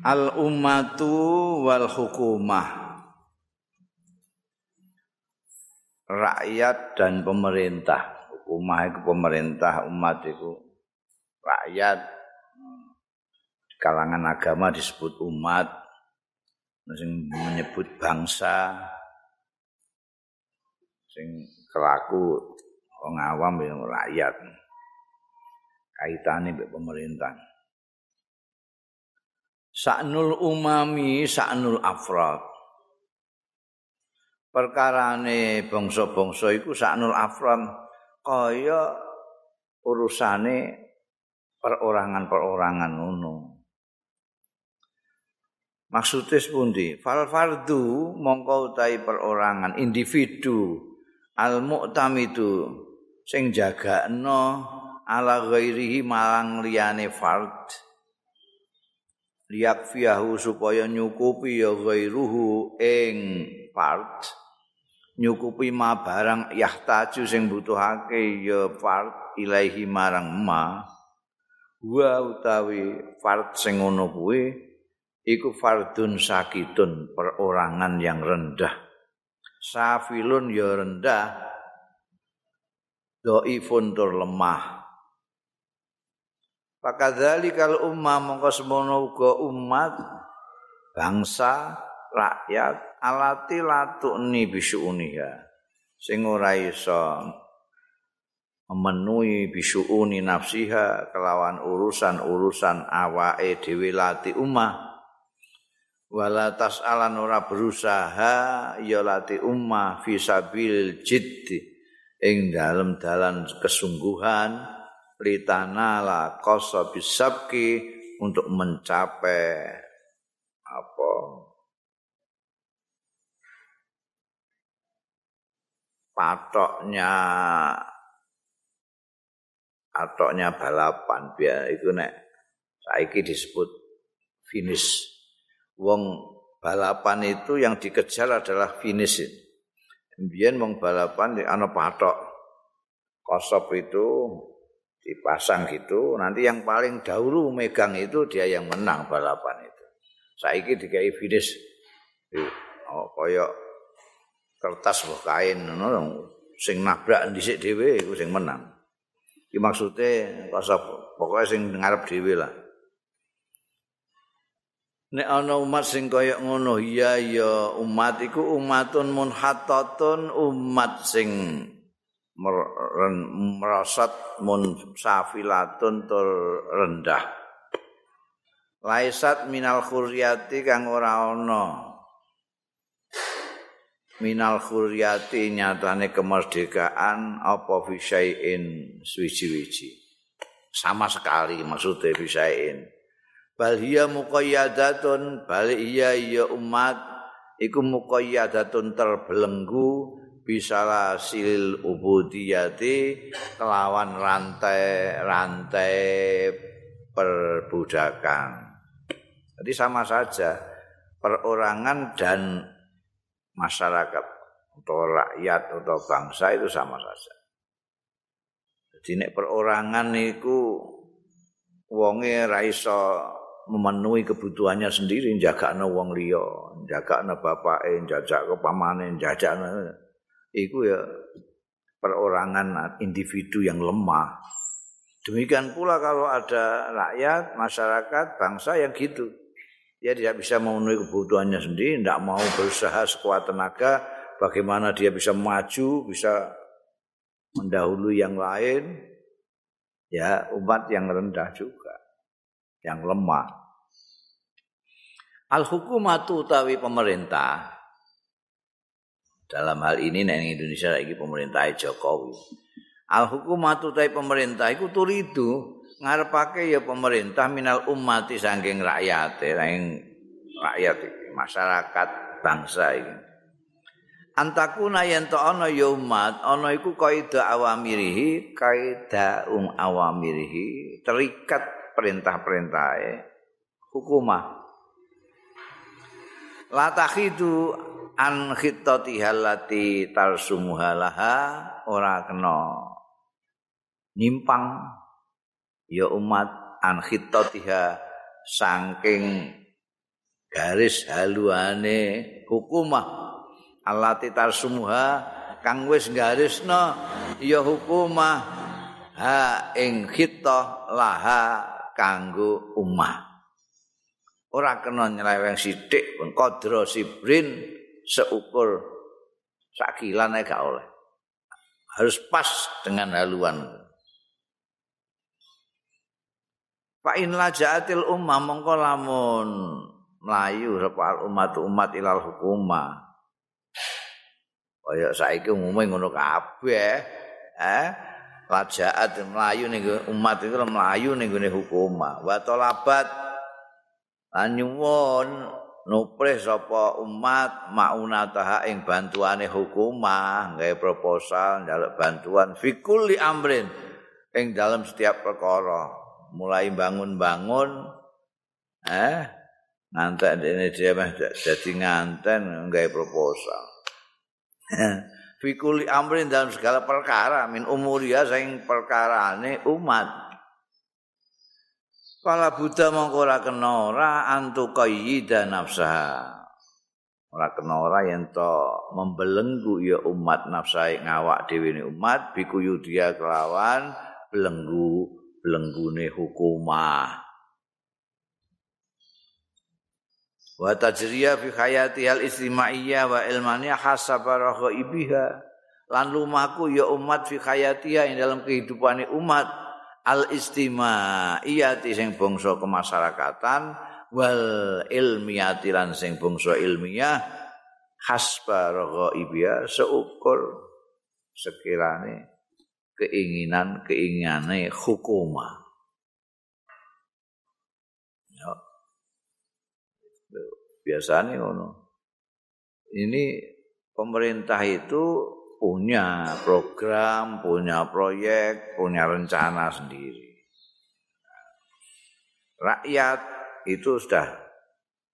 al ummatu wal hukumah. Rakyat dan pemerintah. Hukumah itu pemerintah umat itu rakyat. Di kalangan agama disebut umat. Sing menyebut bangsa. Sing kelaku wong awam ya rakyat. Kaitane pemerintah Sa'nul umami sa'nul afrad. Perkarane bangsa-bangsa iku sa'nul afrad kaya urusane perorangan-perorangan ngono. Maksudnya sepundi? Fal fardu mongko utahi perorangan individu al mu'tamidu sing jagakno ala ghairihi malang liyane fard. Liak fiyahu supaya nyukupi ya ghairuhu ing part nyukupi ma barang yahtaju sing butuhake ya part ilaihi marang ma. Wa utawi part sing ngono kuwi iku fardun sakitun perorangan yang rendah. Safilun ya rendah. Dhaifun tur lemah Pakadzali kalau ummah mongko semono uga umat bangsa rakyat alati latukni bisuuniha. Sing ora iso memenuhi bisuuni nafsiha kelawan urusan-urusan awake dhewe lati ummah. Wala tasalan ora berusaha ya lati ummah fisabil jiddi ing dalem dalan kesungguhan litanala qasa bisabki untuk mencapai apa? Patoknya atoknya balapan. Biar itu nek saiki disebut finish. Wong balapan itu yang dikejar adalah finish. Biar wong balapan ana patok. Kosop itu dipasang gitu nanti yang paling dahulu megang itu dia yang menang balapan itu. Saiki dikai finish. Oh koyok kertas buah kain no, sing nabrak dhisik dhewe iku sing menang. Iki maksude kosop pokoke sing ngarep dhewe lah. Nek ana umat sing kaya ngono iya ya umat iku umatun munhattatun umat sing merosot mun safilatun tur rendah. Laisat minal khuryati kang ora ana. Minal khuryati nyatane kemerdekaan apa fisaiin suwi-wiji sama sekali maksudnya fisaiin bal hiya muqayyadatun bal iya ya umat iku muqayyadatun terbelenggu bisalah sil ubudiyati kelawan rantai-rantai perbudakan. Jadi sama saja perorangan dan masyarakat atau rakyat atau bangsa itu sama saja. Jadi nek perorangan itu wonge ra iso memenuhi kebutuhannya sendiri jaga wong liya, jaga bapake, jaga ke pamane, jaga itu ya perorangan individu yang lemah. Demikian pula kalau ada rakyat, masyarakat, bangsa yang gitu. Dia tidak bisa memenuhi kebutuhannya sendiri, tidak mau berusaha sekuat tenaga, bagaimana dia bisa maju, bisa mendahului yang lain. Ya, umat yang rendah juga, yang lemah. Al-hukumatu utawi pemerintah dalam hal ini neng Indonesia lagi pemerintah Jokowi. Al hukumatu tai pemerintah iku turidu ngarepake ya pemerintah minal ummati saking rakyat, saking rakyat masyarakat bangsa ini. Antakuna yen to ana ya umat, ana iku kaida awamirihi, kaida um awamirihi, terikat perintah-perintahe hukumah. La takhidu an khittati halati tarsumuhalaha ora kena nyimpang. Ya umat an khittatiha saking garis haluane hukumah. Allati tarsumuha kang wis garisna ya hukumah. Ha ing khittah laha kanggo ummah ora kena nyeleweng sithik pun kodro sibrin seukur sakilan gak oleh harus pas dengan haluan Fa in laja'atil ummah mongko lamun mlayu sapa umat umat ilal hukumah. Kaya saiki umume ngono kabeh, eh? Laja'at mlayu ning umat itu mlayu ning gone hukumah. Wa talabat nuprih sapa umat maunataha ing bantuane hukumah, gawe proposal njaluk bantuan fikul li amrin ing dalam setiap perkara. mulai bangun-bangun eh ngantek ini dia mah jadi nganten nggak proposal fikuli amrin dalam segala perkara min umuria saing perkara ini umat Kala Buddha mongkora kenora antu dan nafsa. Ora kenora yang to membelenggu ya umat nafsa ngawak dewi ini umat biku yudia kelawan belenggu lenggune hukumah. Wa tajriya fi hayati al istimaiyah wa ilmaniyah hasaba ibiha lan lumaku ya umat fi hayatiha ing dalam kehidupan umat al istimaiyati sing bangsa kemasyarakatan wal ilmiyati lan sing bangsa ilmiah hasba ibiha seukur sekirane keinginan keinginane hukuma. Ya. Biasanya ngono. Ini pemerintah itu punya program, punya proyek, punya rencana sendiri. Rakyat itu sudah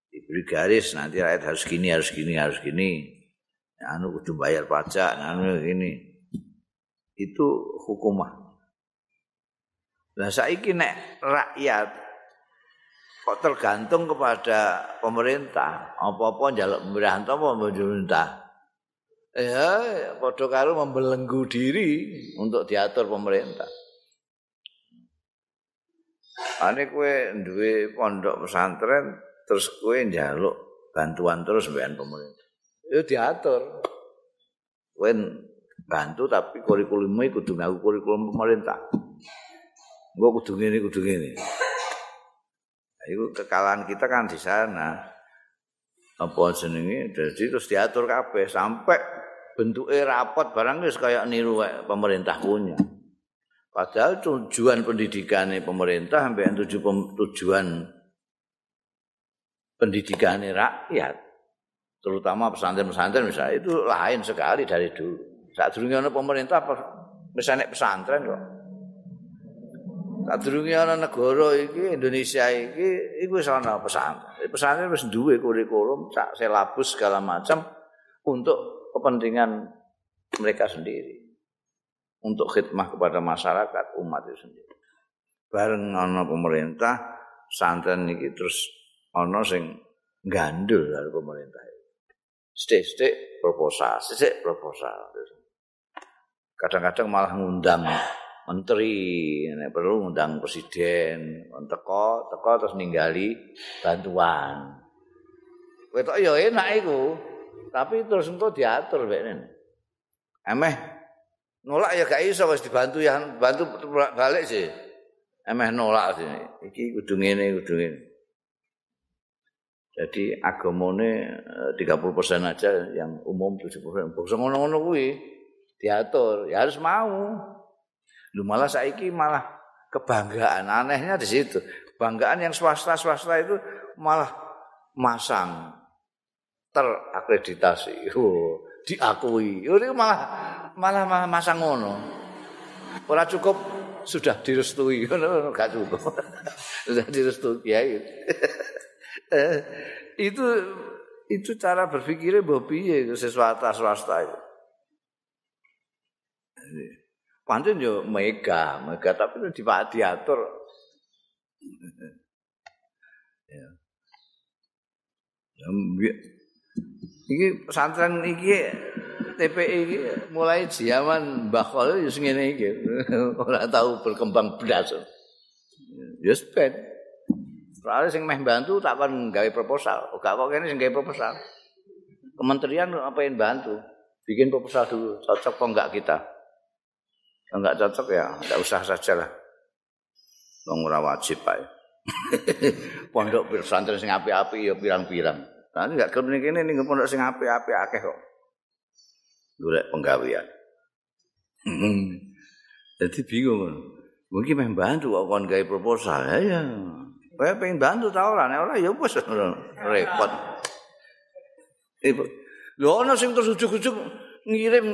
diberi garis nanti rakyat harus gini, harus gini, harus gini. Anu kudu bayar pajak, anu gini. itu hukumah. Nah saiki nek rakyat kok tergantung kepada pemerintah, apa-apa njaluk pemerintah apa pemerintah. Ya, padha karo membelenggu diri untuk diatur pemerintah. Ane kue duwe pondok pesantren terus kue njaluk bantuan terus mbekan pemerintah. Ya diatur. Kue bantu tapi kurikulumnya kudu ngaku kurikulum pemerintah. Gua kudu ngene kudu ngene. Itu kekalahan kita kan di sana. Apa jenenge? Jadi terus diatur kabeh sampai bentuknya rapot barang wis kayak niru pemerintah punya. Padahal tujuan pendidikan pemerintah sampai tujuan pendidikan rakyat, terutama pesantren-pesantren misalnya itu lain sekali dari dulu. Saat durunge ana pemerintah enek pesantren kok. Saat durunge ana negara iki Indonesia iki iku wis ana pesantren. Pesantren wis duwe kurikulum, sak selabus segala macam untuk kepentingan mereka sendiri. Untuk khidmah kepada masyarakat umat itu sendiri. Bareng ana pemerintah pesantren iki terus ana sing gandul dari pemerintah. Stik-stik proposal, stik proposal. kadang-kadang malah ngundang menteri, nek perlu ngundang presiden, teko, teko terus ninggali bantuan. Wetok ya enak iku, tapi terus engko diatur mbek Emeh nolak ya gak iso wis dibantu yang bantu balik sih. Emeh nolak sih. Iki kudu ngene, kudu ngene. Jadi agamane 30% eh, aja yang umum 70%. Bangsa ngono-ngono kuwi. diatur ya harus mau lu malah saiki malah kebanggaan anehnya di situ kebanggaan yang swasta swasta itu malah masang terakreditasi diakui. Itu malah malah malah masang ngono. Ora cukup sudah direstui. Enggak cukup. Sudah direstui ya itu itu cara berpikirnya bahwa piye sesuatu swasta itu? Pancen yo mega, mega tapi di diatur. ya. Iki pesantren iki TPI iki mulai zaman Mbah Khol sing ngene iki. Ora tahu berkembang blas. Ya spend. Soalnya sing meh bantu tak kon gawe proposal. Gak kok kene sing gawe proposal. Kementerian apa bantu? Bikin proposal dulu. Cocok kok enggak kita? Enggak cocok ya, enggak usah saja lah. Wong ora wajib ae. pondok pesantren sing apik-apik ya pirang-pirang. Tapi enggak kene kene ning pondok sing apik-apik akeh kok. Golek penggawean. Jadi bingung. Mungkin meh bantu kok kon gawe proposal ya. ya. Kowe pengen bantu ta ora? Nek ora ya wis repot. Lho ana sing terus ujug-ujug ngirim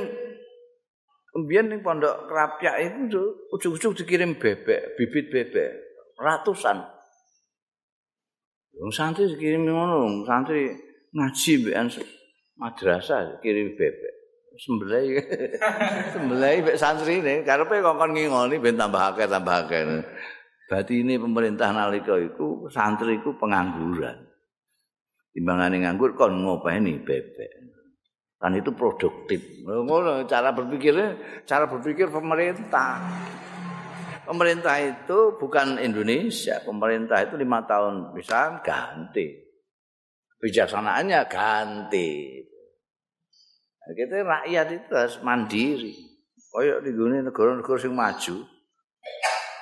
Kemudian ning pondok kerapyak itu ujug-ujug dikirim bebek, bibit bebek ratusan. Wong santri dikirim ngono, santri ngaji mbekan madrasah kirim bebek. Sembelai, sembelai bek santri ini, karepe kongkon ngingoni ben tambah akeh tambah akeh. Berarti ini pemerintah nalika itu santri itu pengangguran. Timbangane nganggur kon ngopeni bebek. kan itu produktif. Ngono cara berpikirnya, cara berpikir pemerintah. Pemerintah itu bukan Indonesia, pemerintah itu lima tahun bisa ganti. Bijaksanaannya ganti. Nah, kita rakyat itu harus mandiri. Kayak di dunia negara-negara yang maju,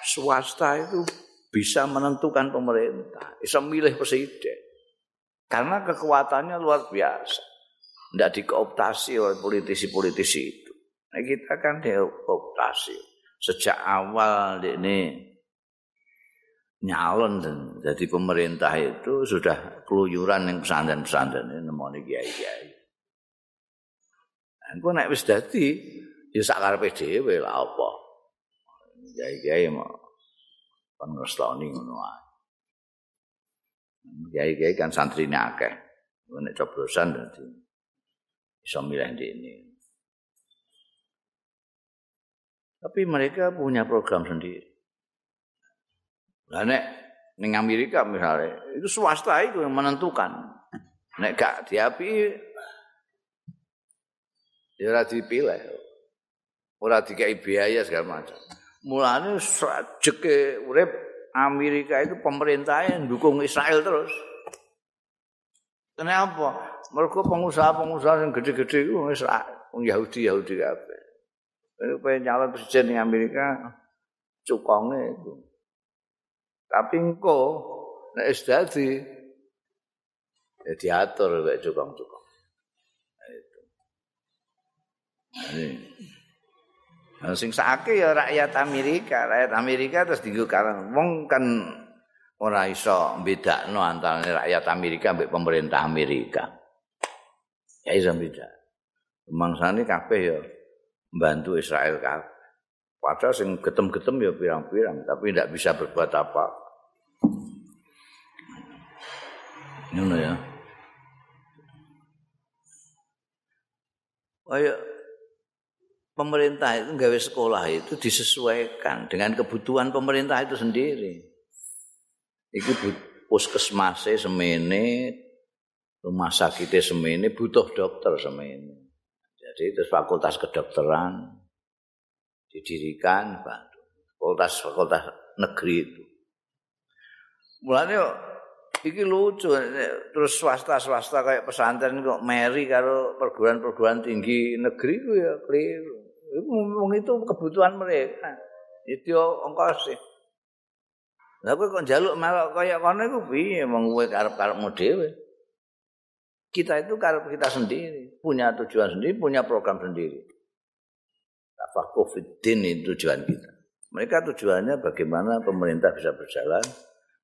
swasta itu bisa menentukan pemerintah, bisa milih presiden. Karena kekuatannya luar biasa. tidak dikooptasi oleh politisi-politisi itu. Nah, kita kan dikooptasi sejak awal ini nyalon dan jadi pemerintah itu sudah keluyuran yang pesantren-pesantren ini nemoni kiai-kiai. Aku naik wis dadi ya sakar PDW lah apa. Kiai-kiai mau kan ngestoni ngono Kiai-kiai kan santrinya akeh. Nek coblosan dadi bisa milih di Tapi mereka punya program sendiri. Nah, nek ning Amerika misalnya, itu swasta itu yang menentukan. Nek gak diapi ya ora dipilih. Ora dikai biaya segala macam. Mulane jeke urip Amerika itu pemerintahnya dukung Israel terus. Kenapa? mergo pengusaha-pengusaha sing gede-gede iku wis wong Yahudi Yahudi kabeh. Nek pengen nyalon presiden di Amerika cukonge itu. Tapi engko nek wis dadi ya diatur kayak cukong-cukong. Itu. Ini. Nah, sing sakit ya rakyat Amerika, rakyat Amerika terus digo karang wong kan ora iso bedakno antara rakyat Amerika mbek pemerintah Amerika. Ya iso beda. Mangsane kabeh ya membantu Israel kabeh. Padahal sing getem-getem ya pirang-pirang, tapi tidak bisa berbuat apa. Ngono ya. Kayak pemerintah itu gawe sekolah itu disesuaikan dengan kebutuhan pemerintah itu sendiri. Iki puskesmase semene rumah sakitnya semene butuh dokter semene. Jadi itu fakultas kedokteran didirikan bantu. Fakultas fakultas negeri itu. Mulanya iki lucu terus swasta-swasta kayak pesantren kok meri karo perguruan-perguruan tinggi negeri itu ya keliru. Itu kebutuhan mereka. Itu ongkos sih. Lah kok njaluk melok kaya kono iku piye mong kowe karep-karepmu dhewe. Kita itu kalau kita sendiri, punya tujuan sendiri, punya program sendiri. Apa COVID ini tujuan kita. Mereka tujuannya bagaimana pemerintah bisa berjalan,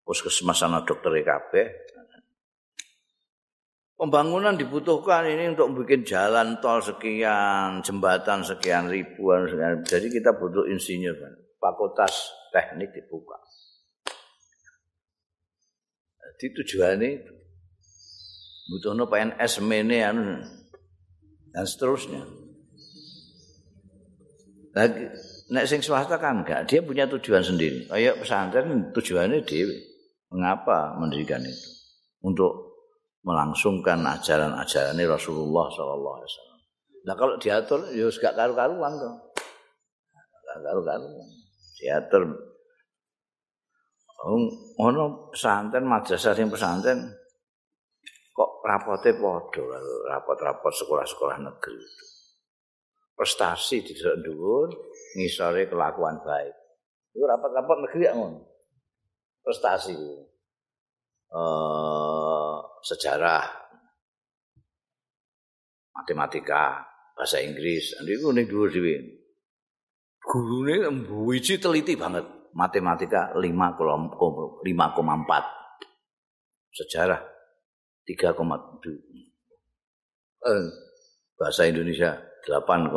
puskesmas sana dokter EKB. Pembangunan dibutuhkan ini untuk bikin jalan tol sekian, jembatan sekian ribuan, sekian. jadi kita butuh insinyur. Fakultas teknik dibuka. Jadi tujuannya itu. butuhno PNS mene anu dan seterusnya. Lagi nek sing swasta kan enggak, dia punya tujuan sendiri. Kayak pesantren tujuannya dia mengapa mendirikan itu? Untuk melangsungkan ajaran-ajaran Rasulullah wasallam. Nah kalau diatur ya gak karu-karuan tuh. Gak karu-karuan. Diatur ono pesantren madrasah sing pesantren kok rapote padha rapot-rapot sekolah-sekolah negeri. Prestasi di dhuwur, ngisore kelakuan baik. Itu rapat-rapat negeri ya ngono. Prestasi. Uh, sejarah, matematika, bahasa Inggris, niku ning dhuwur dhewe. Gurune mbuwiji teliti banget. Matematika 5,4. Sejarah 3,7. Eh, bahasa Indonesia 8,4.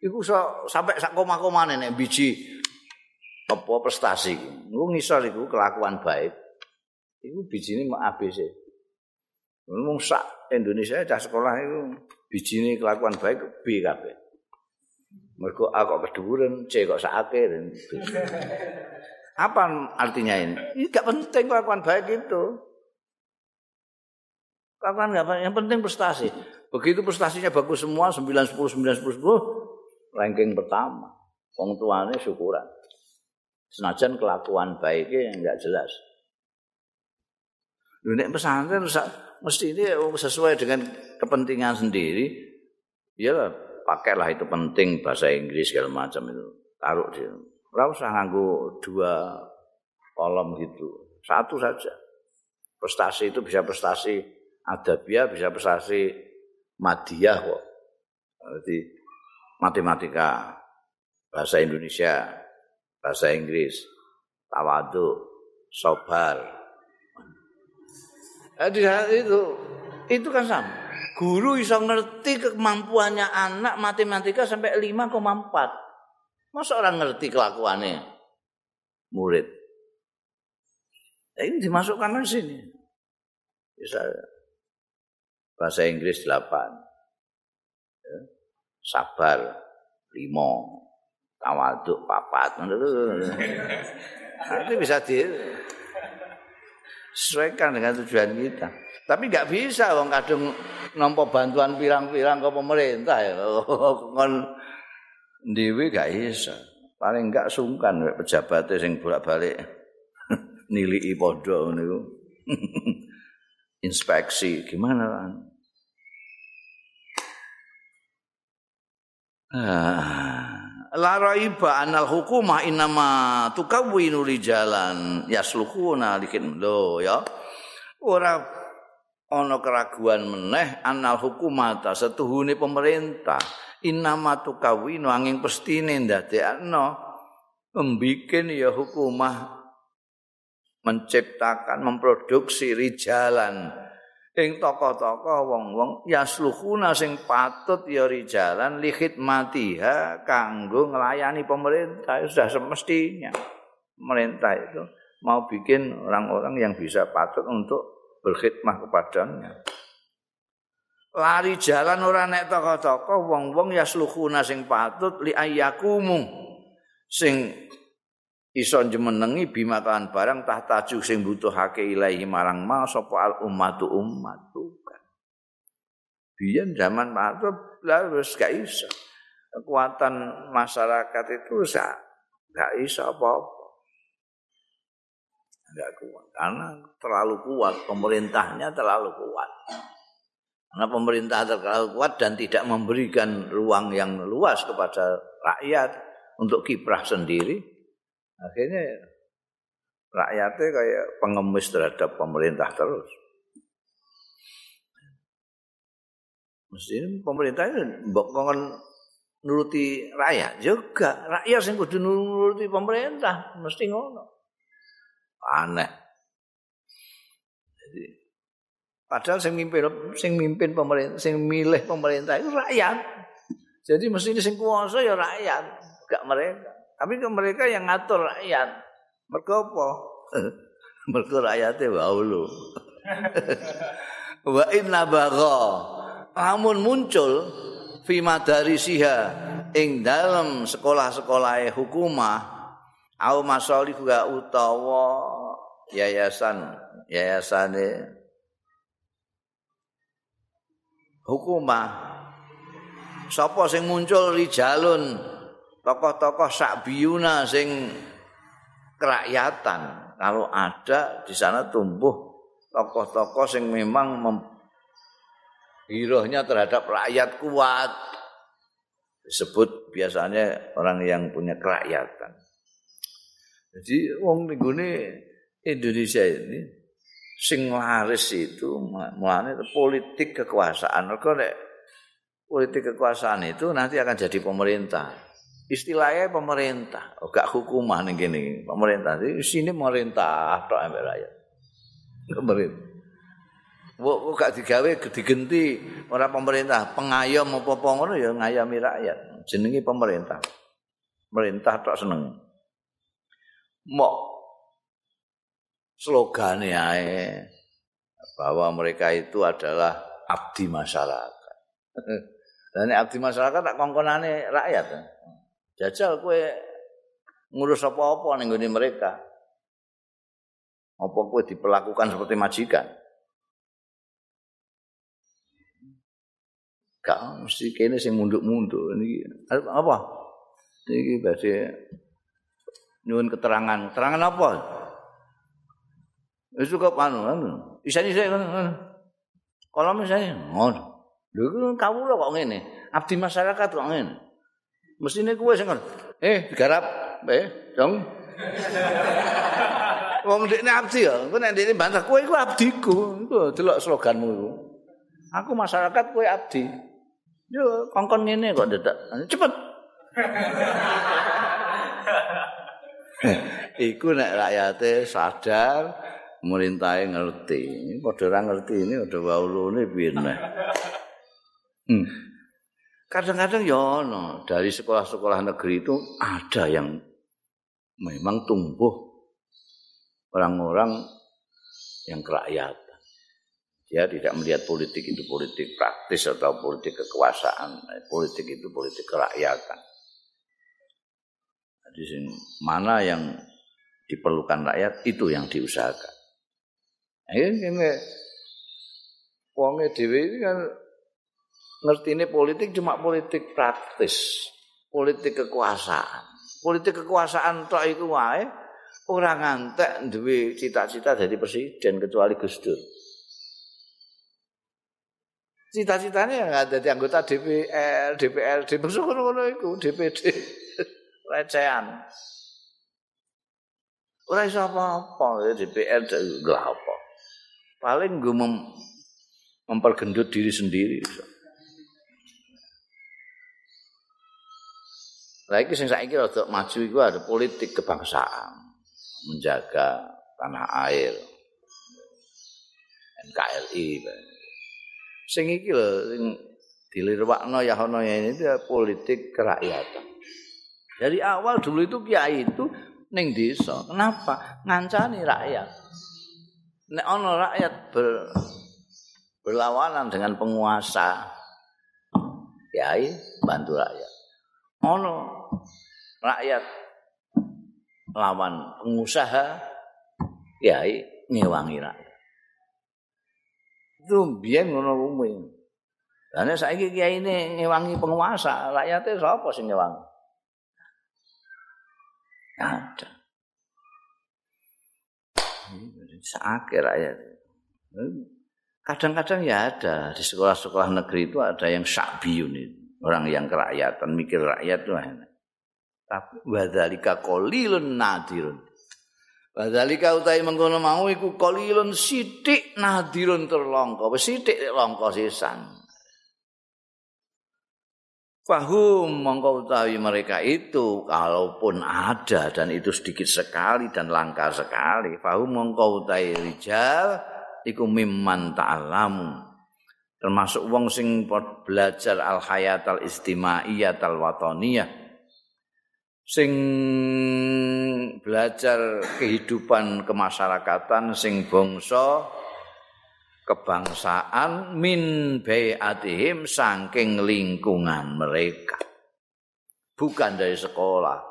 Iku so, sampai sak koma-koma nek biji apa prestasi. Lu ngisor iku kelakuan baik. Iku bijine mak ABC. Ngomong sak Indonesia cah sekolah itu bijine kelakuan baik B kabeh. Mergo A kok keduren, C kok sakake dan Apa artinya ini? Ini gak penting kelakuan baik itu. Kelakuan gak penting, yang penting prestasi. Begitu prestasinya bagus semua, 9, 10, 9, 10, 10, ranking pertama. Wong tuane syukuran. Senajan kelakuan baiknya yang nggak jelas. Nek pesantren mesti ini sesuai dengan kepentingan sendiri. Ya pakailah itu penting bahasa Inggris segala macam itu. Taruh di. Ora usah nganggo dua kolom gitu. Satu saja. Prestasi itu bisa prestasi adabiah, bisa prestasi madiyah kok. Jadi matematika, bahasa Indonesia, bahasa Inggris, tawadu, sobar. Jadi itu itu kan sama. Guru bisa ngerti kemampuannya anak matematika sampai 5,4. Masa orang ngerti kelakuannya murid? Nah, ini dimasukkan ke sini. Bisa bahasa Inggris 8. Ya. Sabar 5 tawaduk papat. Nanti bisa di sesuaikan dengan tujuan kita. Tapi nggak bisa wong kadung nompo bantuan pirang-pirang ke pemerintah ya. Ngon dewi gak bisa paling nggak sungkan pejabat sing bolak-balik nilai podo niku inspeksi gimana kan la raiba anal hukumah inama tukawwinu rijalan yaslukuna likin lo ya. Ora ana keraguan meneh anal hukumah ta setuhune pemerintah. Inama tukawwinu angin pestine ndadekno membikin ya hukumah menciptakan memproduksi rijalan ing tokoh-tokoh wong-wong yasluhuna sing patut ya rijalan li khidmatiha kanggo nglayani pemerintah. Sudah semestinya. Pemerintah itu mau bikin orang-orang yang bisa patut untuk berkhidmah kepadanya. Lari jalan ora nek tokoh-tokoh wong-wong yasluhuna sing patut li ayakumu sing iso jemenengi bima kan barang tahtaju sing butuhake ilahi marang ma sapa al ummatu ummat. Bukan. Biyen zaman Pak lah wis gak iso. Kekuatan masyarakat itu sa gak iso apa-apa. Gak kuat. Karena terlalu kuat pemerintahnya terlalu kuat. Karena pemerintah terlalu kuat dan tidak memberikan ruang yang luas kepada rakyat untuk kiprah sendiri Akhirnya rakyatnya kayak pengemis terhadap pemerintah terus. Mesti pemerintah itu bokongan nuruti rakyat juga. Rakyat yang kudu nuruti pemerintah mesti ngono. Aneh. Jadi padahal sing mimpin sing mimpin pemerintah sing milih pemerintah itu rakyat. Jadi mesti sing kuasa ya rakyat, gak mereka. Tapi ke mereka yang ngatur rakyat. Mereka apa? Mereka rakyatnya waulu. Wa inna bagha. Namun muncul fi madarisiha ing dalam sekolah-sekolah hukumah au masalih utawa yayasan yayasane hukumah sapa sing muncul rijalun tokoh-tokoh sakbiyuna sing kerakyatan kalau ada di sana tumbuh tokoh-tokoh sing memang mem terhadap rakyat kuat. Disebut biasanya orang yang punya kerakyatan. Jadi wong ini Indonesia ini sing laris itu mulane politik kekuasaan. Nek politik kekuasaan itu nanti akan jadi pemerintah istilahnya pemerintah oh, gak hukumah nih gini pemerintah di sini pemerintah tok ambek rakyat pemerintah Wong gak digawe digenti ora pemerintah, pengayom apa apa ngono ya ngayami rakyat. Jenenge pemerintah. Pemerintah tok seneng. Mok slogane ae bahwa mereka itu adalah abdi masyarakat. Dan abdi masyarakat tak kongkonane rakyat. Jajal kue ngurus apa-apa ning gone mereka. Apa kue diperlakukan seperti majikan? Gak mesti kene sing munduk-munduk niki. Apa? Niki badhe nyuwun keterangan. Keterangan apa? Wis cukup anu, anu. Isane sik Kalau misalnya, ngono. Lho kawula kok ngene. Abdi masyarakat kok ngene. Mesine kowe sing eh digarap eh dong. Wong dekne abdi ya, kowe nek dekne bantah kowe iku abdiku. Iku delok sloganmu iku. Aku masyarakat kowe abdi. Yo kongkon ngene kok dedak. Cepet. iku nek rakyate sadar merintahe ngerti. Padha ora ngerti ini udah waulune piye Hmm. Kadang-kadang ya no, dari sekolah-sekolah negeri itu ada yang memang tumbuh orang-orang yang kerakyatan. Dia tidak melihat politik itu politik praktis atau politik kekuasaan. Politik itu politik kerakyatan. Jadi mana yang diperlukan rakyat itu yang diusahakan. Ini ini wonge ini kan ngerti ini politik cuma politik praktis, politik kekuasaan. Politik kekuasaan tok iku wae ora ngantek duwe cita-cita jadi presiden kecuali Gus Dur. Cita-citanya yang ada di anggota DPR, maksud ngono iku, DPD, recehan. Ora iso apa-apa DPR gak apa. Paling gue mem mempergendut diri sendiri. Lah iki sing saiki rada maju iku ada politik kebangsaan, menjaga tanah air. NKRI. Sing iki lho sing dilirwakno ya ono ini itu politik kerakyatan. Dari awal dulu itu kiai itu ning desa. Kenapa? Ngancani rakyat. Nek ono rakyat ber, berlawanan dengan penguasa, kiai bantu rakyat. ono rakyat lawan pengusaha kiai ngewangi rakyat itu biyen ngono kuwi Lah saiki kiai ini ngewangi penguasa, rakyatnya sapa sing ngewangi? Ada. Sakit rakyat. Kadang-kadang ya ada di sekolah-sekolah negeri itu ada yang sakbiyun itu. orang yang kerakyatan mikir rakyat tuh enak. Tapi wadzalika qalilun nadirun. Wadzalika utai mengkono mau iku qalilun sithik nadirun terlongko, wis sithik langka sisan. Fahum mongko utawi mereka itu kalaupun ada dan itu sedikit sekali dan langka sekali. Fahum mongko utawi rijal iku mimman ta'alamu. termasuk wong sing belajar al hayat al watoniyah sing belajar kehidupan kemasyarakatan sing bangsa kebangsaan min bayatihim saking lingkungan mereka. Bukan dari sekolah.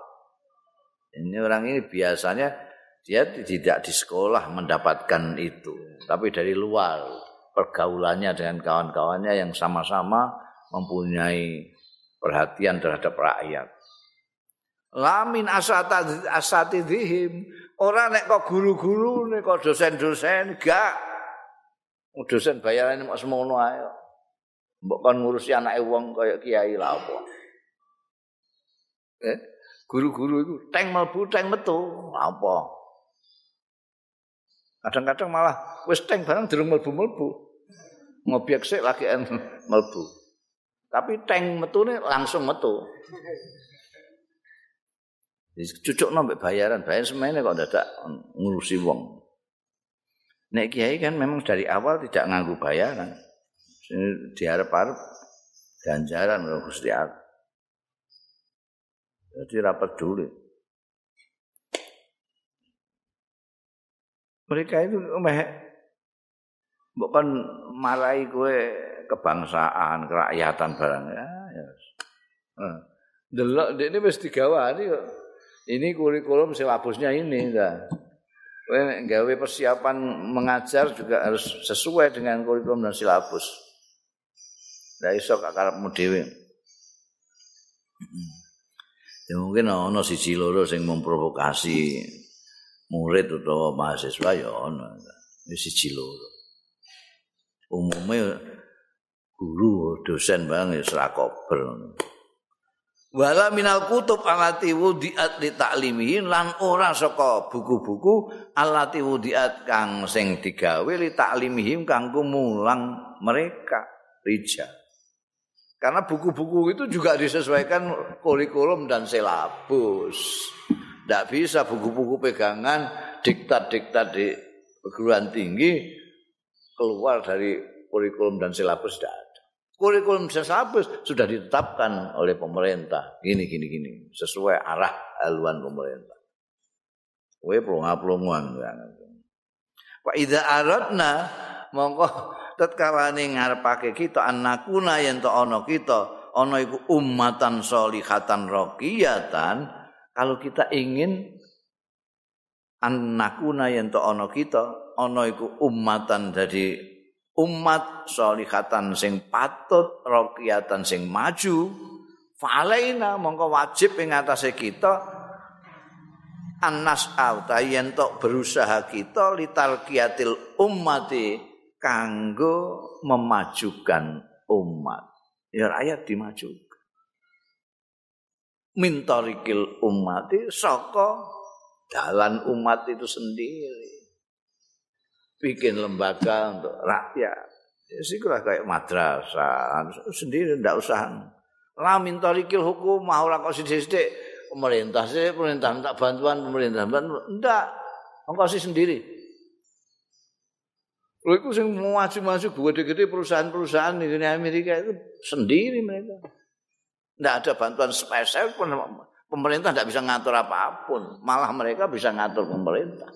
Ini orang ini biasanya dia tidak di sekolah mendapatkan itu tapi dari luar. Pergaulannya dengan kawan-kawannya yang sama-sama mempunyai perhatian terhadap rakyat. Lamin asati dihim. Orang nek kok guru-guru nek kok dosen-dosen gak. Dosen bayaran mau semono ae. Mbok kon ngurusi anake wong kaya kiai lah apa. Eh, guru-guru itu teng melbu teng metu apa. Kadang-kadang malah wis teng barang durung melbu-melbu. Ngobyek sik lagi melbu. Tapi teng metune langsung metu. Cucuk nombek bayaran, bayar semuanya kok dadak ngurusi wong. Nek kiai kan memang dari awal tidak nganggu bayaran. Diharap-harap ganjaran loh Gusti Allah. Jadi rapat dulu. Mereka itu meh bukan marahi gue kebangsaan, kerakyatan barang ya. Delok ini mesti gawani kok. Ini kurikulum silabusnya ini enggak. gawe persiapan mengajar juga harus sesuai dengan kurikulum dan silabus. Lah iso karepmu dhewe. Ya mungkin ana siji loro sing memprovokasi murid utawa mahasiswa ya ana. Wis siji loro. Umume guru dosen bang ya serakober. Wala minal kutub alati wudiat li taklimihin lan ora saka buku-buku alati wudiat kang sing digawe li taklimihim kanggo mulang mereka rija karena buku-buku itu juga disesuaikan kurikulum dan silabus. Tidak bisa buku-buku pegangan diktat-diktat di perguruan tinggi keluar dari kurikulum dan silabus tidak kurikulum sesabus sudah ditetapkan oleh pemerintah. Gini gini gini, sesuai arah haluan pemerintah. Kowe plonga-plongan Wa idza aradna mongko tatkala ning ngarepake kita anakuna yen to ana kita ana iku ummatan sholihatan raqiyatan kalau kita ingin anakuna yen to ana kita ana iku ummatan dadi umat solihatan sing patut rokiatan sing maju falaina mongko wajib ing atase kita anas auta yen tok berusaha kita litalqiyatil ummati kanggo memajukan umat. Ya rakyat dimajukan. Mintarikil ummati saka jalan umat itu sendiri bikin lembaga untuk rakyat. Ya sikulah kayak madrasah sendiri ndak usah. Lamin tarikil hukum mau kok sithik pemerintah sih pemerintah minta bantuan pemerintah bantuan ndak engkau sih sendiri. Lho iku sing maju-maju gede-gede perusahaan-perusahaan di Amerika itu sendiri mereka. Ndak ada bantuan spesial pemerintah tidak bisa ngatur apa pun, malah mereka bisa ngatur pemerintah.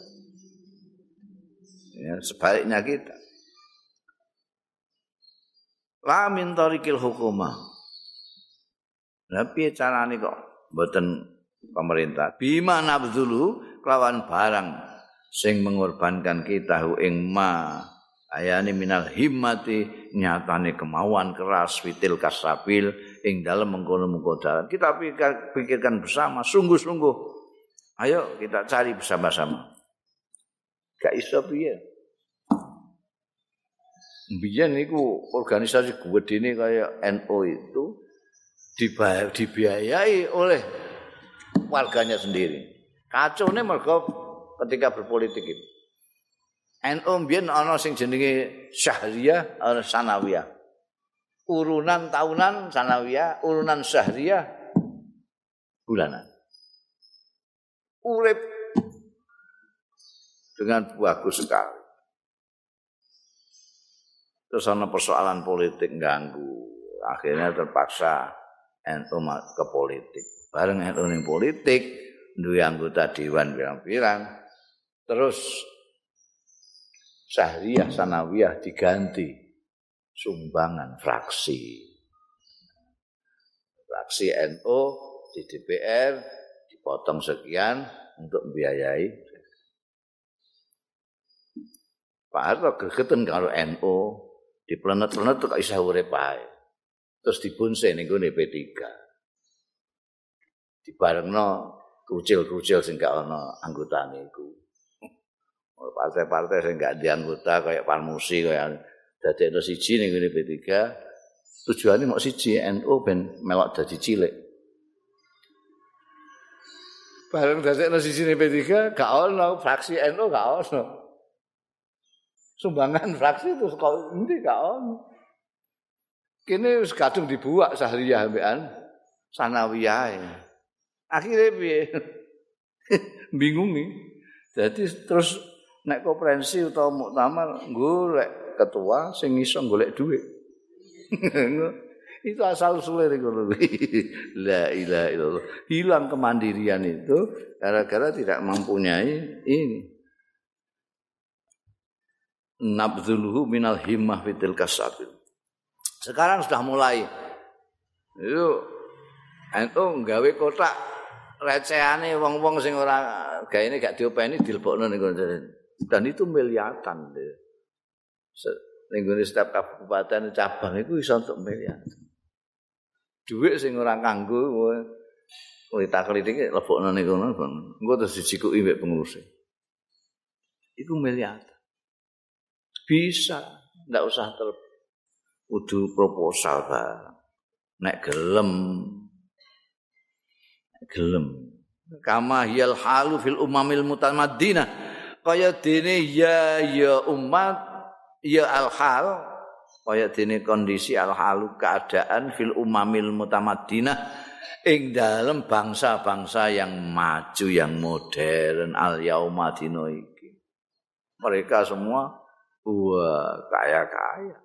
Ya, sebaliknya kita. La min tarikil hukuma. Tapi cara ini kok buatan pemerintah? Bima nabdulu kelawan barang sing mengorbankan kita hu ing ma ayani minal himmati nyatane kemauan keras fitil kasabil ing dalam mengkono mengkodalan kita pikirkan bersama sungguh-sungguh. Ayo kita cari bersama-sama. Gak iso piye Biyen niku organisasi gedene kaya NU itu dibayar dibiayai oleh warganya sendiri. Kacone mergo ketika berpolitik itu. NU biyen ana sing jenenge Syahriyah, ana Sanawiyah. Urunan tahunan Sanawiyah, urunan Syahriyah bulanan. Urip dengan bagus sekali. Terus ana persoalan politik ganggu. Akhirnya terpaksa NU ke politik. Bareng NU ning politik, duwe anggota dewan pirang-pirang. Terus Sahriyah Sanawiyah diganti sumbangan fraksi. Fraksi NU di DPR dipotong sekian untuk membiayai Pak Harto gegeten karo NU Di planet-planet isih urip ae. Terus dibunse ning gone P3. Dibarengno krucil-krucil sing gak ana anggotane iku. Partai-partai sing gak dianggota kayak Parmusi kayak dadi ono siji ning gone P3. Tujuane mau siji NU ben melok dadi cilik. Bareng dadi ono ning P3 gak ono fraksi NU gak ono. Sumbangan fraksi itu kok endi gak ono. Kene wis kadung dibuak sahriyah ambekan sanawiyah. Akhirnya piye? Bingung nih. Jadi terus nek konferensi utawa muktamar golek ketua sing iso golek duit. itu asal usulnya La ilaha illallah. Hilang kemandirian itu gara-gara tidak mempunyai ini. Nabdhuluhu minal himmah fitil kasabil. Sekarang sudah mulai. Itu itu gawe kotak recehane wong-wong sing ora gaene gak diopeni dilebokno ning dan itu miliatan. Ning setiap kabupaten cabang itu iso untuk miliatan. Duit sing ora kanggo Kelita-keliti lebokno ning kono, engko terus dijikuki mbek pengurus. Iku miliatan. Bisa. Ndak usah ter kudu proposal ba nek gelem. Gelem. Kama hiyal halu fil umamil mutamaddina kaya dene ya ya umat ya al hal kaya dene kondisi al halu keadaan fil umamil mutamaddina ing dalam bangsa-bangsa yang maju yang modern al yaumadino iki. Mereka semua Wah, kaya-kaya.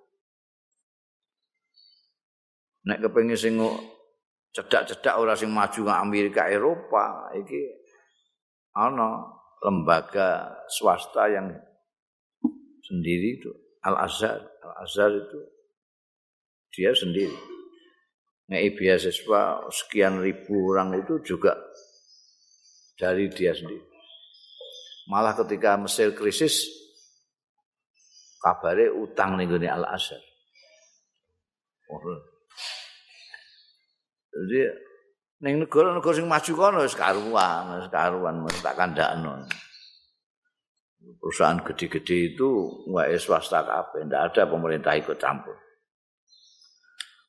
Nek kepengin sing cedak-cedak ora sing maju nang Amerika Eropa iki ana lembaga swasta yang sendiri itu Al Azhar Al Azhar itu dia sendiri. Nek beasiswa sekian ribu orang itu juga dari dia sendiri. Malah ketika Mesir krisis kabare utang ning gone Al Azhar. Jadi ning negara-negara sing maju kono wis karuan, wis karuan mesti tak kandakno. Perusahaan gede-gede itu wae swasta kabeh, ndak ada pemerintah ikut campur.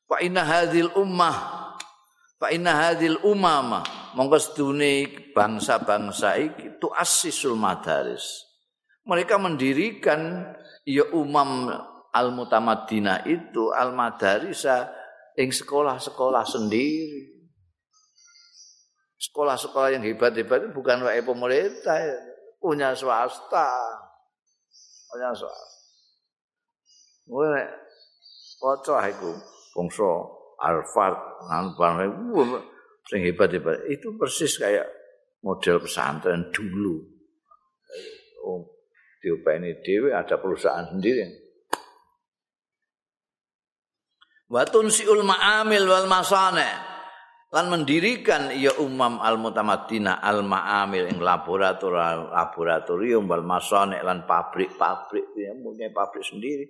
Fa inna hadhil ummah Fa inna hadhil umama monggo sedune bangsa-bangsa iki tu asisul madaris. Mereka mendirikan ya umam al mutamaddina itu al madarisa ing sekolah-sekolah sendiri. Sekolah-sekolah yang hebat-hebat itu bukan wae pemerintah, ya. punya swasta. Punya swasta. Mulai waca iku bangsa Harvard Harvard sing hebat-hebat itu persis kayak model pesantren dulu. Diopeni dhewe ada perusahaan sendiri. Wa tunsiul ma'amil wal masane. Lan mendirikan ya umam al mutamaddina al ma'amil ing laboratorium laboratorium wal masane lan pabrik-pabrik ya punya pabrik sendiri.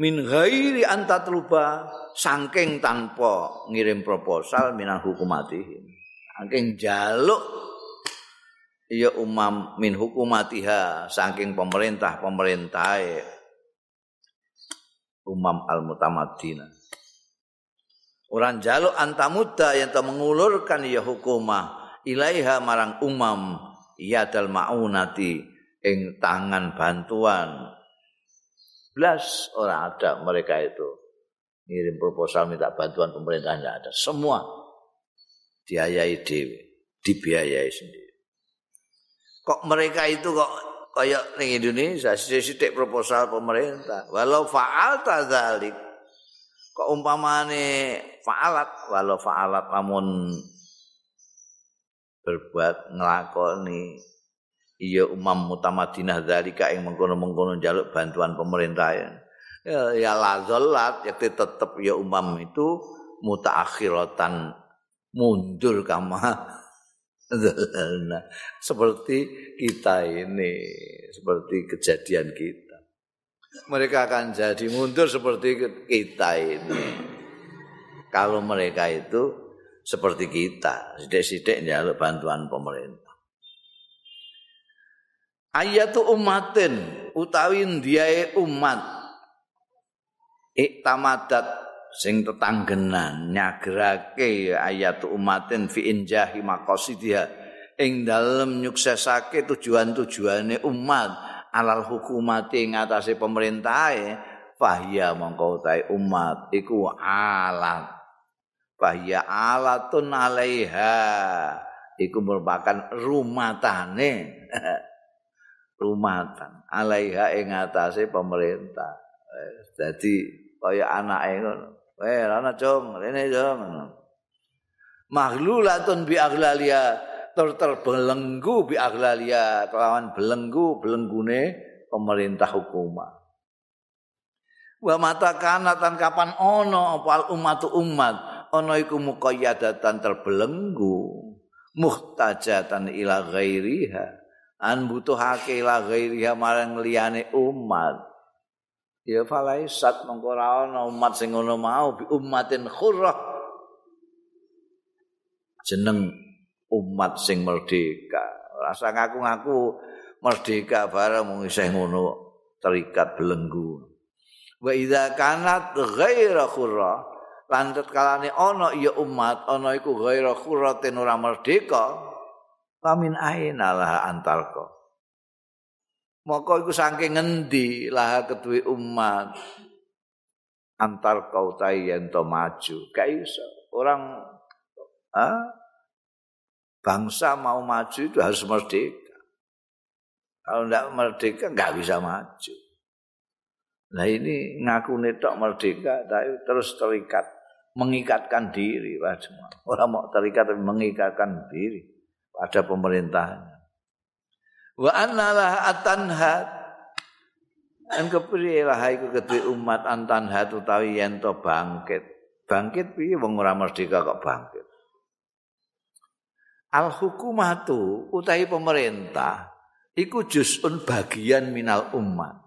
Min ghairi antatluba saking tanpa ngirim proposal minal hukumatihim saking jaluk ya umam min hukumatiha saking pemerintah pemerintah umam al mutamaddina orang jaluk antamuda yang telah mengulurkan ya hukumah ilaiha marang umam ya dal maunati ing tangan bantuan. Belas orang ada mereka itu. Ngirim proposal minta bantuan pemerintah tidak ada. Semua diayai dewi dibiayai sendiri kok mereka itu kok kayak ning Indonesia sithik proposal pemerintah. Walau faal tadzalik kok umpamane faalat walau faalat lamun berbuat nglakoni iya umam mutamadinah dzalika yang mengkono-mengkono jaluk bantuan pemerintah ya. Ya lazolat ya tetap ya umam itu mutaakhiratan mundur kama seperti kita ini, seperti kejadian kita. mereka akan jadi mundur seperti kita ini. Kalau mereka itu seperti kita, sidik-sidik jaluk bantuan pemerintah. Ayatu umatin utawi ndiae umat iktamadat sing tetanggenan nyagrake ayatu umatin fi injahi maqasidiha ing dalem nyuksesake tujuan-tujuane umat alal hukumati ing atase pemerintahe fahya mongko utahe umat iku alat. Fahya alatun alaiha iku merupakan rumatane. Rumatan alaiha ing atase pemerintah. Dadi kaya anake ngono eh ana cung rene cung maghlulatun bi aghlalia ter terbelenggu bi aghlalia kelawan belenggu belenggune pemerintah hukumah wa mata kanatan kapan ono apa umat umat ono iku muqayyadatan terbelenggu muhtajatan ila ghairiha. An butuhake la ghairiha marang liyane umat ya falaisat mengko ora ana umat sing ngono mau bi ummatin khurrah. Jeneng umat sing merdeka. Rasa ngaku-ngaku merdeka bareng mung isih ngono terikat belenggu. Wa idza kanat ghaira khurrah lan kalane ana ya umat ana iku ghaira khurratin ora merdeka Pamin aina lah antalko. Maka iku saking ngendi lah keduwe umat antar kau yen to maju. Gak. Orang ah, bangsa mau maju itu harus merdeka. Kalau tidak merdeka nggak bisa maju. Nah ini ngaku netok merdeka, tapi terus terikat, mengikatkan diri, Orang mau terikat tapi mengikatkan diri. pada pemerintahannya. Wa annalah atanhat an kepriyelah iku kedue umat antanhat utawi yen to bangkit. Bangkit piye wong ora merdeka kok bangkit. Al hukumatu utawi pemerintah iku juz'un bagian minal umat.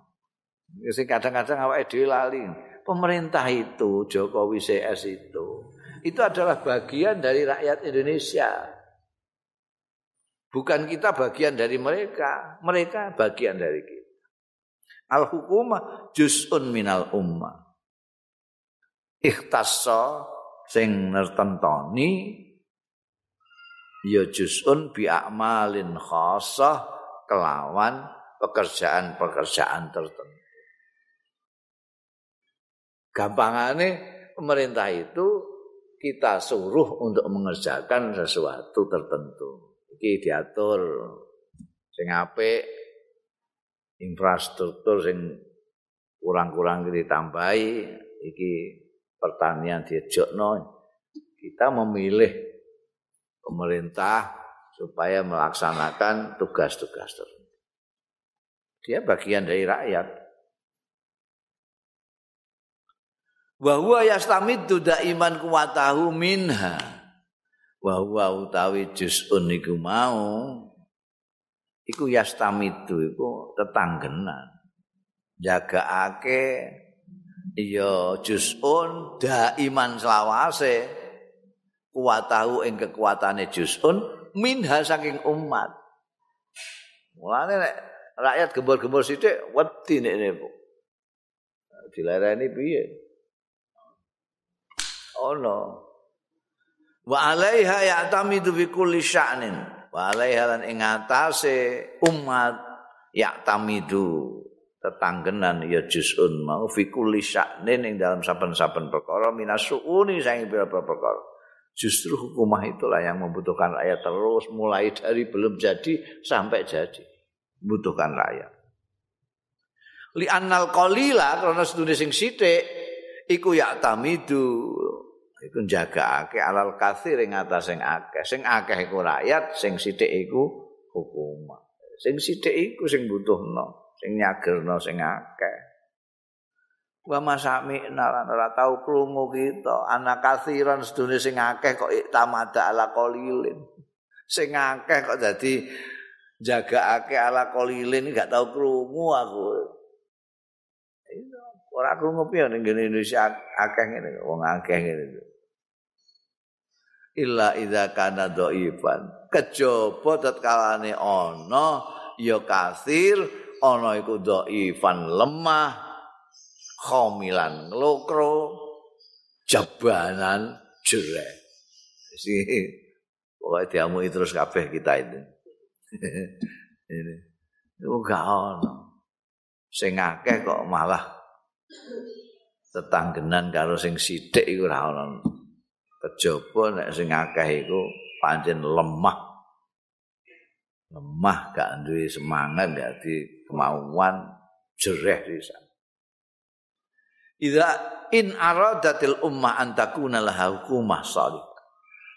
Sing kadang-kadang awake dhewe lali. Pemerintah itu Jokowi CS itu itu adalah bagian dari rakyat Indonesia. Bukan kita bagian dari mereka, mereka bagian dari kita. Al hukumah juz'un minal ummah. Ikhtassa sing nertentoni ya juz'un bi a'malin kelawan pekerjaan-pekerjaan tertentu. Gampangane pemerintah itu kita suruh untuk mengerjakan sesuatu tertentu. Iki diatur sing apik infrastruktur sing kurang-kurang ditambahi iki pertanian diejokno kita memilih pemerintah supaya melaksanakan tugas-tugas tertentu. Dia bagian dari rakyat. Wa huwa yastamiddu daiman kuwatahu minha. Wa huwa utawi juz'un iku mau iku yastamidu iku tetanggenan. Jagaake ya juz'un daiman selawase kuwatahu ing kekuatane juz'un minha saking umat. Mulane rakyat gembor-gembor sithik wedi nek niku dilereni piye? Oh no wa alaiha ya'tamidu fi kulli sya'nin. Wa alaiha lan ing umat ya'tamidu. Tetanggenan ya juz'un mau fi kulli sya'nin ing dalam saben-saben perkara minasuuni sing beberapa perkara. Justru hukumah itulah yang membutuhkan rakyat terus mulai dari belum jadi sampai jadi. Membutuhkan rakyat. Li annal qalila karena sedune sing sithik iku ya'tamidu iku njagakake alal kathir ing atas sing akeh. Sing akeh iku rakyat, sing sithik iku hukum. Sing sithik iku sing butuhno, sing nyagerno sing akeh. Wa masami nalan ora tau krungu kita anak kathiran sedune sing akeh kok tamada ala qalilin. Sing akeh kok dadi jagakake ala qalilin gak tau krungu aku. Ora krungu piye ning Indonesia akeh ngene wong akeh ngene. Illa idza kana dhaifan. Kejaba tatkalane ana ya kasir ana iku dhaifan lemah khomilan lokro jabanan jerek. Si pokoknya diamui terus kabeh kita itu. ini. Itu gak ono. Sing akeh kok malah tetanggenan karo sing sithik iku ora ono. Kejaba nek sing akeh iku pancen lemah. Lemah gak duwe semangat gak di kemauan jereh bisa. Idza in aradatil ummah antakuna laha hukumah salih.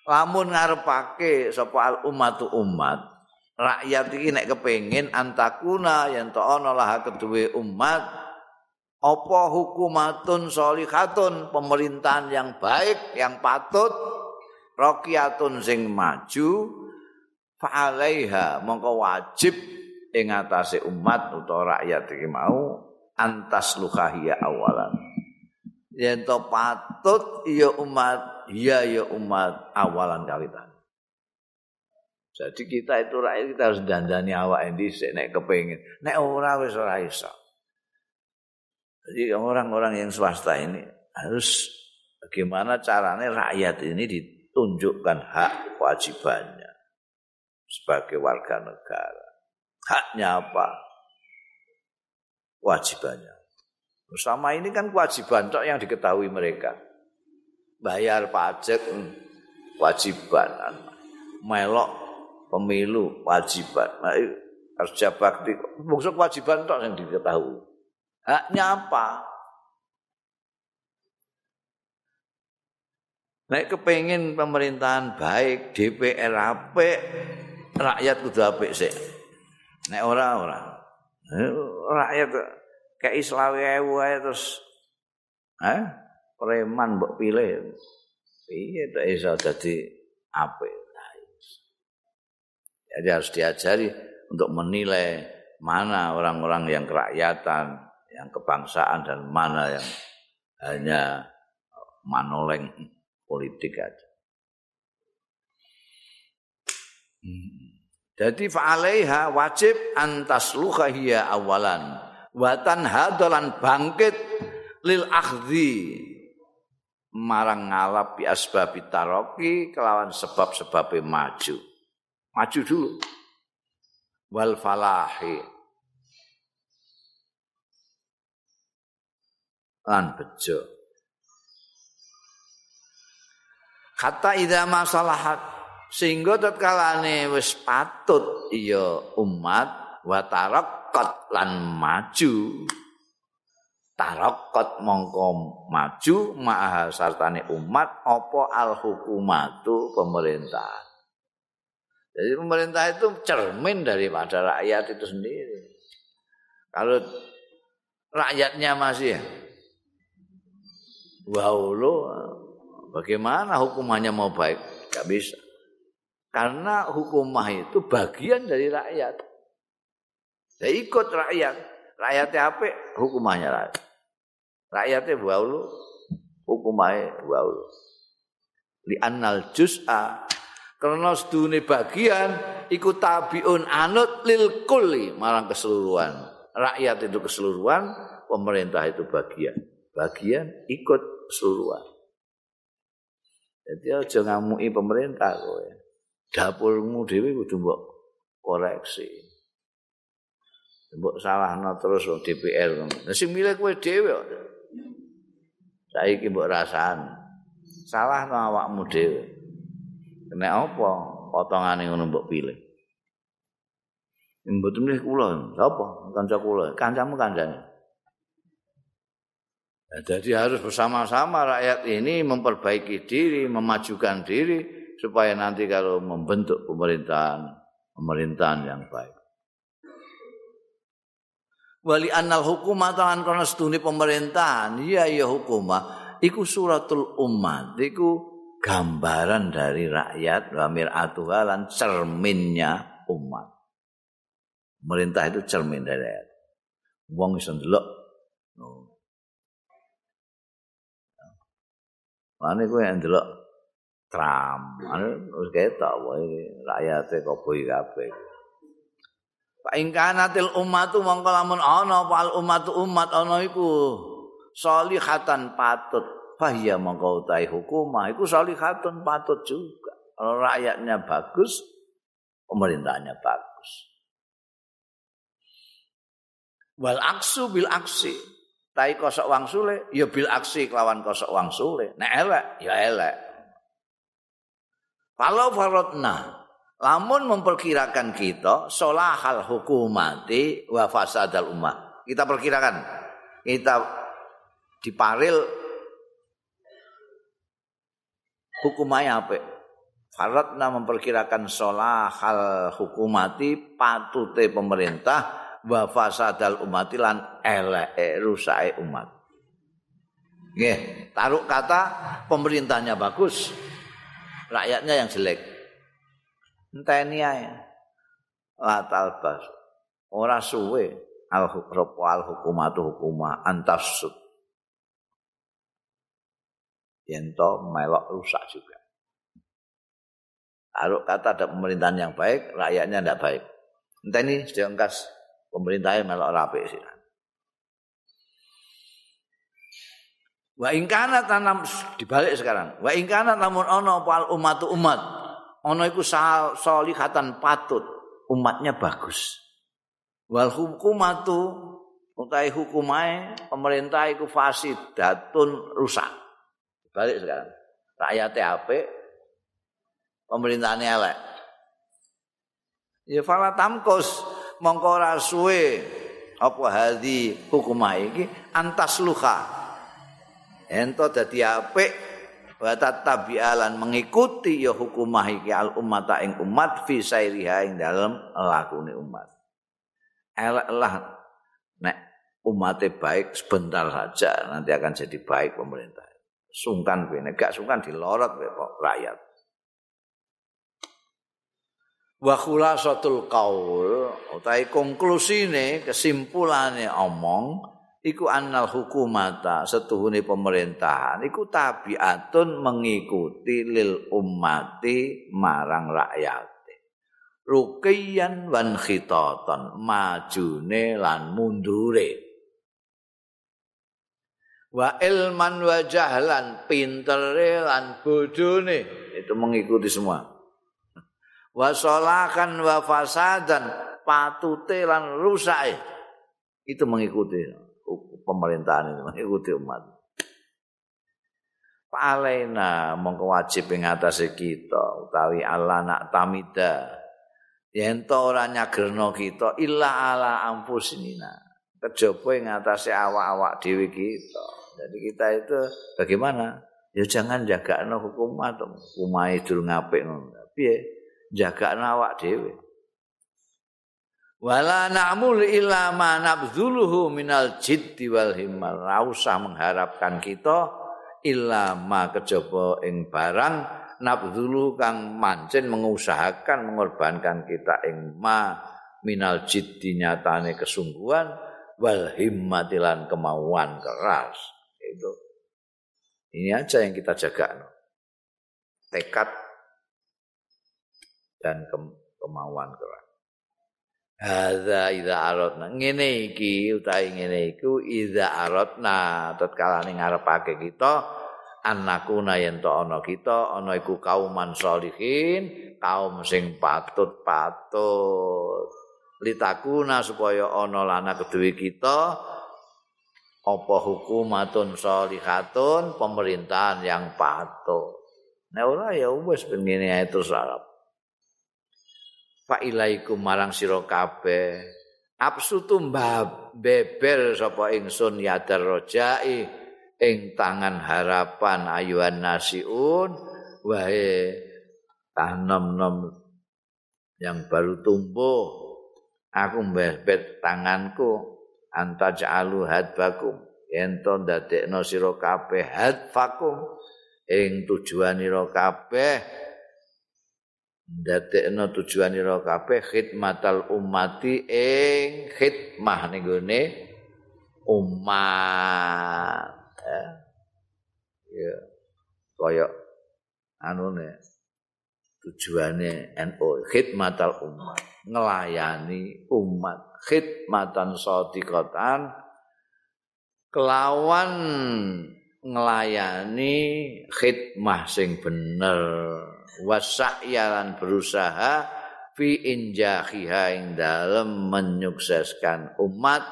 lamun ngarepake sapa al ummatu umat rakyat iki nek kepengin antakuna yen to ana lah keduwe umat apa hukumatun sholihatun pemerintahan yang baik yang patut rakyatun sing maju fa'alaiha mongko wajib ing atase umat utawa rakyat iki mau antas lukahiya awalan yen to patut ya umat iya ya umat awalan kawitan. Jadi kita itu rakyat kita harus dandani awak dhisik nek kepengin. Nek ora wis ora iso. Jadi orang-orang yang swasta ini harus bagaimana caranya rakyat ini ditunjukkan hak kewajibannya sebagai warga negara. Haknya apa? Kewajibannya. Bersama ini kan kewajiban yang diketahui mereka. bayar pajak hmm, wajiban melok pemilu wajiban kerja bakti bungsu kewajiban itu yang diketahui haknya apa Nek kepengin pemerintahan baik, DPR apik, rakyat kudu apik sik. Nek ora ora. Rakyat kayak Islawi wae terus eh preman mbok pilih. Piye tak iso dadi apik. Jadi harus diajari untuk menilai mana orang-orang yang kerakyatan, yang kebangsaan dan mana yang hanya manoleng politik aja. Hmm. Jadi fa'alaiha wajib antas hiya awalan. Watan hadolan bangkit lil akhdi marang ngalap bi asbabi taroki kelawan sebab-sebab maju. Maju dulu. Wal falahi. Lan bejo. Kata idza masalahat sehingga tatkalane wis patut iya umat wa tarakkat lan maju. tarakot mongko maju maha sartane umat apa al hukumatu pemerintah. Jadi pemerintah itu cermin daripada rakyat itu sendiri. Kalau rakyatnya masih lo bagaimana hukumannya mau baik? Gak bisa. Karena hukumah itu bagian dari rakyat. Ya ikut rakyat. Rakyatnya apa? Hukumahnya rakyat. rakyatnya baulu hukumai baulu li annal juz'a karena sedune bagian ikut tabiun anut lil kulli marang keseluruhan rakyat itu keseluruhan pemerintah itu bagian bagian ikut keseluruhan. Jadi aja ngamui pemerintah kowe. Dapurmu dhewe kudu mbok koreksi. Mbok salahno terus DPR sing milih kowe dhewe saiki mbok rasani salah no awakmu dhewe. Kena apa potongane ngono mbok pilih? Mboten milih kula. Sapa kanca kula. Kancamu kancane nah, jadi harus bersama-sama rakyat ini memperbaiki diri memajukan diri supaya nanti kalau membentuk pemerintahan pemerintahan yang baik. Wali annal hukumah tahan karena setuni pemerintahan? Iya iya hukumah. Iku suratul umat iku gambaran dari rakyat wamir atuhalan cerminnya umat. Pemerintah itu cermin dari rakyat. Wong iso ndelok Mane kowe ndelok tram, ane wis ketok wae rakyate kok boy kabeh. Fa ingkanatil ummatu mongko lamun ana apa ummatu umat ana iku salihatan patut bahya mongko utahe hukumah iku salihatun patut juga. Kalau rakyatnya bagus, pemerintahnya bagus. Wal aksu bil aksi. Tai kosok wang sule, ya bil aksi kelawan kosok wang sule. Nek elek, ya elek. Kalau farotna, lamun memperkirakan kita solahal hukumati wa fasadal umat. Kita perkirakan, kita diparil hukumnya apa? Faratna memperkirakan solahal hukumati patute pemerintah wa fasadal umati lan eleke rusake umat. Nggih, taruh kata pemerintahnya bagus, rakyatnya yang jelek. Enteni ae. La talbas. Ora suwe al hukropo al hukumatu hukuma antasud. Yento melok rusak juga. Taruh kata ada pemerintahan yang baik, rakyatnya tidak baik. Enteni sedengkas pemerintahnya melok rapi sih. Wa ingkana tanam dibalik sekarang. Wa ingkana namun ono pal umat umat. Ono iku solihatan patut. Umatnya bagus. Wal hukumatu utai hukumai pemerintah iku fasid datun rusak. Balik sekarang. Rakyatnya apik, pemerintahnya elek. Ya fala tamkos mongko ora suwe. Apa hadi hukumah iki? Antas luha ento dadi apik wa tabialan mengikuti ya hukumah iki al ummata ing umat fi sairiha ing dalem lakune umat. Elek lah nek umatnya baik sebentar saja nanti akan jadi baik pemerintah. Sungkan kowe nek gak sungkan dilorot kok rakyat wa khulasatul qaul utahe konklusine kesimpulane omong iku annal hukumata setuhune pemerintahan iku tabiatun mengikuti lil ummati marang rakyate. Rukiyan wan khitatan majune lan mundure. Wa ilman wa jahlan pintere lan bodone. Itu mengikuti semua wa sholakan wa fasadan patute lan rusake. Itu mengikuti pemerintahan ini mengikuti umat. Alaina mongko wajib ing atase kita utawi Allah nak tamida. Yen to ora nyagerno kita illa ala ampusina kejaba ing atase awak-awak dhewe kita. Jadi kita itu bagaimana? Ya jangan jaga no hukum atau hukumai durung apik ngono. Piye jaga awak dhewe. Wala na'mul illa ma nabzuluhu minal jiddi wal himmal. Usah mengharapkan kita illa ma kejaba ing barang nabzulu kang mancen mengusahakan mengorbankan kita ing ma minal jiddi nyatane kesungguhan wal himmatilan kemauan keras. Itu. Ini aja yang kita jaga. Tekad dan ke kemauan keras. Hadza idza aradna. Ngene iki utahe ngene iku idza aradna. Tatkala ning ngarepake kita anakuna yen to ana kita ana iku kauman sholihin kaum sing patut-patut. Litakuna supaya ana lana kedue kita apa hukumatun sholihatun pemerintahan yang patut. Nah ora ya wis ben ngene ae terus arep fa ilaikum marang sira kabeh. Absutu beber sapa ingsun yadar rojai ing tangan harapan ayuan nasiun. Wae tanem-nem yang baru tumbuh. Aku mbebet tanganku. Anta ja'alu hadbakum ento ndadekno sira kabeh hadfakum. Ing tujuanira kabeh ndadekno tujuan ira kabeh khidmatal ummati ing khidmah ning gone umat ya. ya. kaya anune tujuane NU khidmatal umat ngelayani umat khidmatan sadiqatan kelawan ngelayani khidmah sing bener. Wasa'yalan berusaha fi injahiha ing dalem menyukseskan umat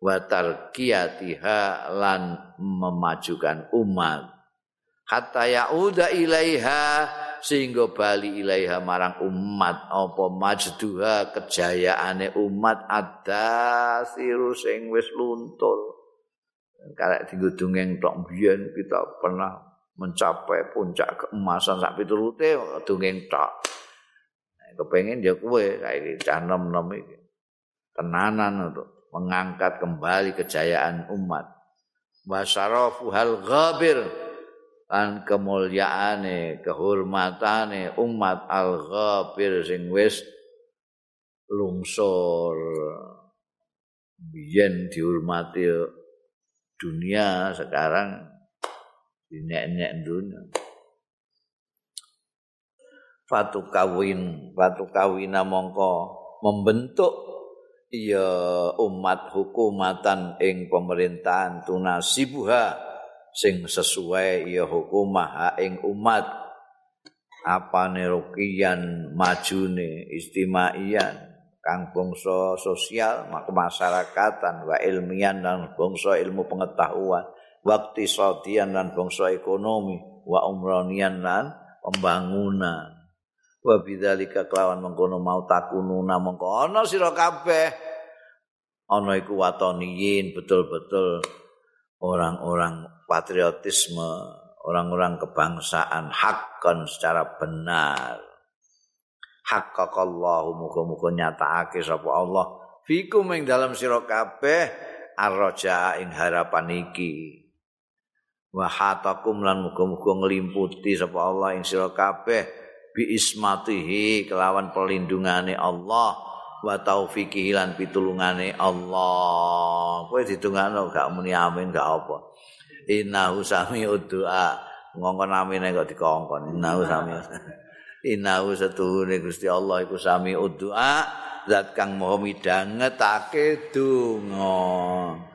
wa tarkiyatiha lan memajukan umat. Hatta yauda ilaiha sehingga bali ilaiha marang umat. Apa majduha kejayaane umat ada siru sing wis luntur karek digudungeng tok biyen kita pernah mencapai puncak keemasan sak piturute dongeng tok. Kepengin ya kuwe kayak cah nom-nom iki. Tenanan untuk mengangkat kembali kejayaan umat. Wasyarafu hal ghabir lan kemulyaane kehormatane umat al-ghafir sing wis lungsur. Biyen dihormati dunia sekarang dinek-nek dunia. Fatu kawin fatu kawina mongko membentuk iya umat hukumatan ing pemerintahan tunasibuha sing sesuai ya hukumah ing umat. Apa nerukian majune istimaian kang bangsa sosial kemasyarakatan wa ilmian dan bangsa ilmu pengetahuan waktu sodian dan bangsa ekonomi wa umronian dan pembangunan wa bidzalika kelawan mengkono mau takununa mengko ana sira kabeh ana iku watoniyin betul-betul orang-orang patriotisme, orang-orang kebangsaan hakkan secara benar. Haqqaqallahu muga-muga nyatakake sapa Allah fikum ing dalam sira kabeh arroja ing harapan iki. Wa hatakum lan muga-muga nglimputi sapa Allah ing sira kabeh bi ismatihi kelawan pelindungane Allah wa taufiqihi lan pitulungane Allah. Kowe ditungano gak muni amin gak apa. innahu sami doa ngongkon amine kok dikongkon innahu sami innahu setuhune Gusti Allah iku sami doa zat kang maha midhangetake donga